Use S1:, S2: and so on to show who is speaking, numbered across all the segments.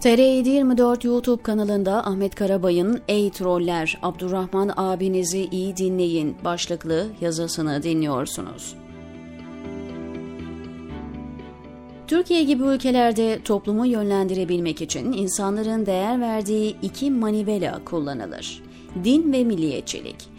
S1: TR724 YouTube kanalında Ahmet Karabay'ın Ey Troller, Abdurrahman abinizi iyi dinleyin başlıklı yazısını dinliyorsunuz. Türkiye gibi ülkelerde toplumu yönlendirebilmek için insanların değer verdiği iki manivela kullanılır. Din ve milliyetçilik.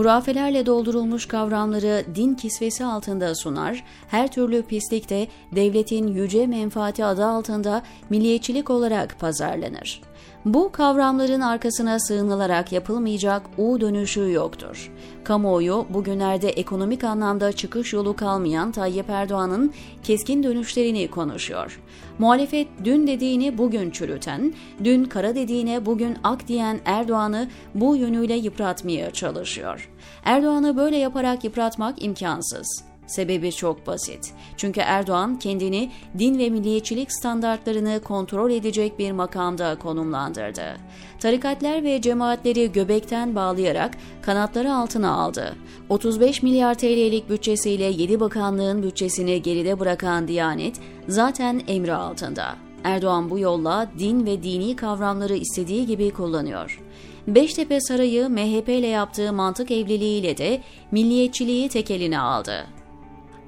S1: Hurafelerle doldurulmuş kavramları din kisvesi altında sunar, her türlü pislikte devletin yüce menfaati adı altında milliyetçilik olarak pazarlanır. Bu kavramların arkasına sığınılarak yapılmayacak U dönüşü yoktur. Kamuoyu bugünlerde ekonomik anlamda çıkış yolu kalmayan Tayyip Erdoğan'ın keskin dönüşlerini konuşuyor. Muhalefet dün dediğini bugün çürüten, dün kara dediğine bugün ak diyen Erdoğan'ı bu yönüyle yıpratmaya çalışıyor. Erdoğan'ı böyle yaparak yıpratmak imkansız. Sebebi çok basit. Çünkü Erdoğan kendini din ve milliyetçilik standartlarını kontrol edecek bir makamda konumlandırdı. Tarikatlar ve cemaatleri göbekten bağlayarak kanatları altına aldı. 35 milyar TL'lik bütçesiyle 7 bakanlığın bütçesini geride bırakan Diyanet zaten emri altında. Erdoğan bu yolla din ve dini kavramları istediği gibi kullanıyor. Beştepe Sarayı MHP ile yaptığı mantık evliliğiyle de milliyetçiliği tek eline aldı.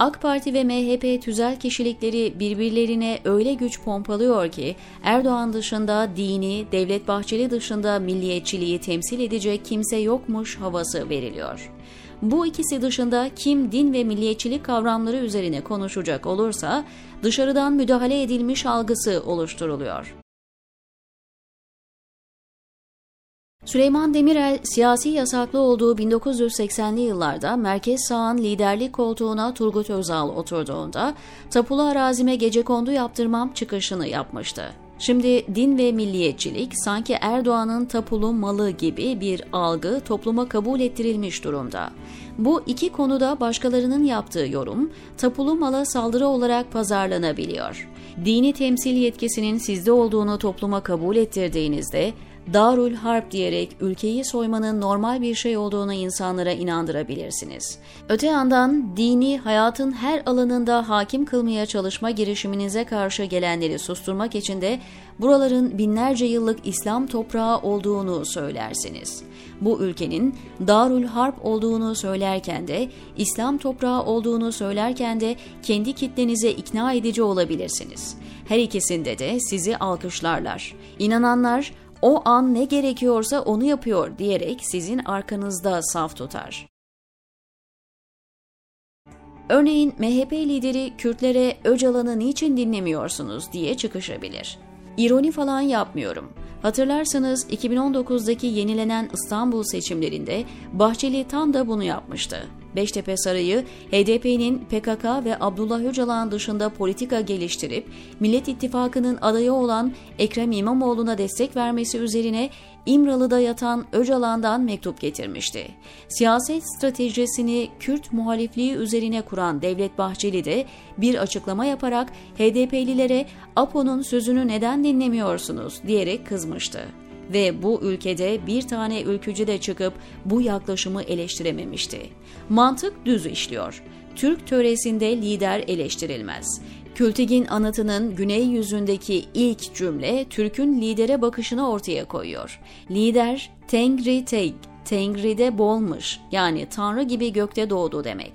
S1: AK Parti ve MHP tüzel kişilikleri birbirlerine öyle güç pompalıyor ki Erdoğan dışında dini, Devlet Bahçeli dışında milliyetçiliği temsil edecek kimse yokmuş havası veriliyor. Bu ikisi dışında kim din ve milliyetçilik kavramları üzerine konuşacak olursa dışarıdan müdahale edilmiş algısı oluşturuluyor. Süleyman Demirel, siyasi yasaklı olduğu 1980'li yıllarda merkez sağın liderlik koltuğuna Turgut Özal oturduğunda tapulu arazime gece kondu yaptırmam çıkışını yapmıştı. Şimdi din ve milliyetçilik sanki Erdoğan'ın tapulu malı gibi bir algı topluma kabul ettirilmiş durumda. Bu iki konuda başkalarının yaptığı yorum tapulu mala saldırı olarak pazarlanabiliyor. Dini temsil yetkisinin sizde olduğunu topluma kabul ettirdiğinizde Darül Harp diyerek ülkeyi soymanın normal bir şey olduğunu insanlara inandırabilirsiniz. Öte yandan dini hayatın her alanında hakim kılmaya çalışma girişiminize karşı gelenleri susturmak için de buraların binlerce yıllık İslam toprağı olduğunu söylersiniz. Bu ülkenin Darül Harp olduğunu söylerken de İslam toprağı olduğunu söylerken de kendi kitlenize ikna edici olabilirsiniz. Her ikisinde de sizi alkışlarlar. İnananlar o an ne gerekiyorsa onu yapıyor diyerek sizin arkanızda saf tutar. Örneğin MHP lideri Kürtlere Öcalan'ı niçin dinlemiyorsunuz diye çıkışabilir. İroni falan yapmıyorum. Hatırlarsanız 2019'daki yenilenen İstanbul seçimlerinde Bahçeli tam da bunu yapmıştı. Beştepe Sarayı, HDP'nin PKK ve Abdullah Öcalan dışında politika geliştirip Millet İttifakı'nın adayı olan Ekrem İmamoğlu'na destek vermesi üzerine İmralı'da yatan Öcalan'dan mektup getirmişti. Siyaset stratejisini Kürt muhalifliği üzerine kuran Devlet Bahçeli de bir açıklama yaparak HDP'lilere APO'nun sözünü neden dinlemiyorsunuz diyerek kızmıştı ve bu ülkede bir tane ülkücü de çıkıp bu yaklaşımı eleştirememişti. Mantık düz işliyor. Türk töresinde lider eleştirilmez. Kültigin anıtının güney yüzündeki ilk cümle Türk'ün lidere bakışını ortaya koyuyor. Lider Tengri Teg Tengri'de bolmuş yani Tanrı gibi gökte doğdu demek.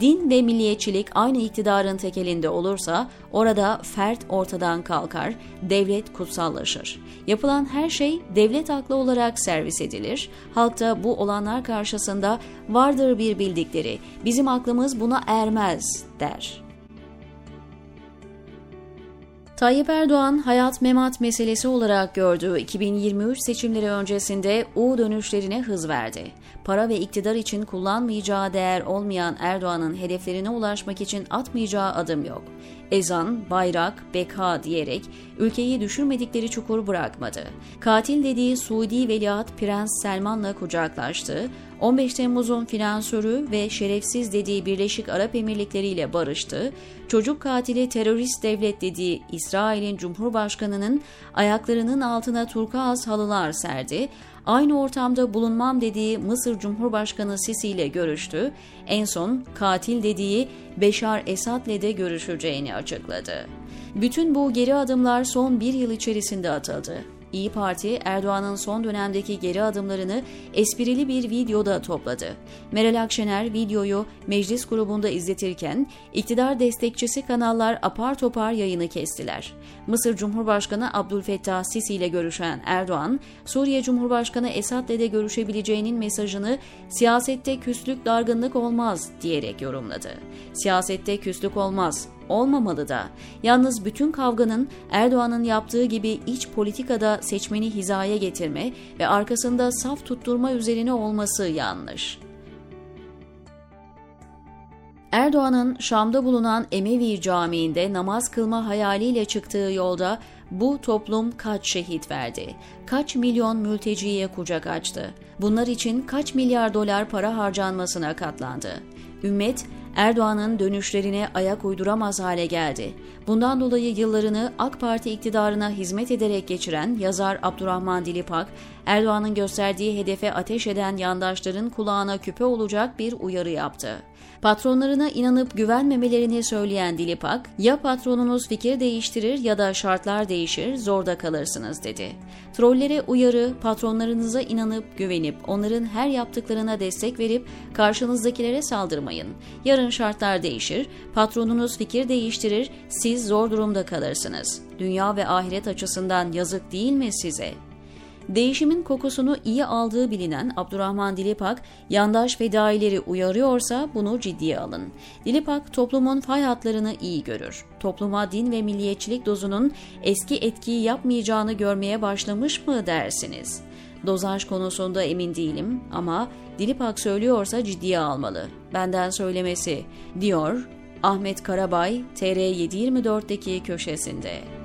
S1: Din ve milliyetçilik aynı iktidarın tekelinde olursa orada fert ortadan kalkar, devlet kutsallaşır. Yapılan her şey devlet aklı olarak servis edilir. Halk da bu olanlar karşısında vardır bir bildikleri, bizim aklımız buna ermez der. Tayyip Erdoğan hayat memat meselesi olarak gördüğü 2023 seçimleri öncesinde U dönüşlerine hız verdi. Para ve iktidar için kullanmayacağı değer olmayan Erdoğan'ın hedeflerine ulaşmak için atmayacağı adım yok. Ezan, bayrak, beka diyerek ülkeyi düşürmedikleri çukur bırakmadı. Katil dediği Suudi Veliaht Prens Selman'la kucaklaştı. 15 Temmuz'un finansörü ve şerefsiz dediği Birleşik Arap Emirlikleri ile barıştı. Çocuk katili terörist devlet dediği İsrail'in Cumhurbaşkanı'nın ayaklarının altına turkuaz halılar serdi. aynı ortamda bulunmam dediği Mısır Cumhurbaşkanı Sisi ile görüştü. En son katil dediği Beşar Esad'le de görüşeceğini açıkladı. Bütün bu geri adımlar son bir yıl içerisinde atıldı. İyi Parti Erdoğan'ın son dönemdeki geri adımlarını esprili bir videoda topladı. Meral Akşener videoyu meclis grubunda izletirken iktidar destekçisi kanallar apar topar yayını kestiler. Mısır Cumhurbaşkanı Abdülfettah Sisi ile görüşen Erdoğan, Suriye Cumhurbaşkanı Esad ile de görüşebileceğinin mesajını siyasette küslük dargınlık olmaz diyerek yorumladı. Siyasette küslük olmaz, olmamalı da. Yalnız bütün kavganın Erdoğan'ın yaptığı gibi iç politikada seçmeni hizaya getirme ve arkasında saf tutturma üzerine olması yanlış. Erdoğan'ın Şam'da bulunan Emevi Camii'nde namaz kılma hayaliyle çıktığı yolda bu toplum kaç şehit verdi? Kaç milyon mülteciye kucak açtı? Bunlar için kaç milyar dolar para harcanmasına katlandı? Ümmet Erdoğan'ın dönüşlerine ayak uyduramaz hale geldi. Bundan dolayı yıllarını AK Parti iktidarına hizmet ederek geçiren yazar Abdurrahman Dilipak, Erdoğan'ın gösterdiği hedefe ateş eden yandaşların kulağına küpe olacak bir uyarı yaptı. Patronlarına inanıp güvenmemelerini söyleyen Dilipak, ya patronunuz fikir değiştirir ya da şartlar değişir, zorda kalırsınız dedi. Trollere uyarı, patronlarınıza inanıp güvenip onların her yaptıklarına destek verip karşınızdakilere saldırmayın. Yarın şartlar değişir, patronunuz fikir değiştirir, siz zor durumda kalırsınız. Dünya ve ahiret açısından yazık değil mi size?'' Değişimin kokusunu iyi aldığı bilinen Abdurrahman Dilipak, yandaş fedaileri uyarıyorsa bunu ciddiye alın. Dilipak toplumun fay hatlarını iyi görür. Topluma din ve milliyetçilik dozunun eski etkiyi yapmayacağını görmeye başlamış mı dersiniz? Dozaj konusunda emin değilim ama Dilipak söylüyorsa ciddiye almalı. Benden söylemesi, diyor Ahmet Karabay TR724'deki köşesinde.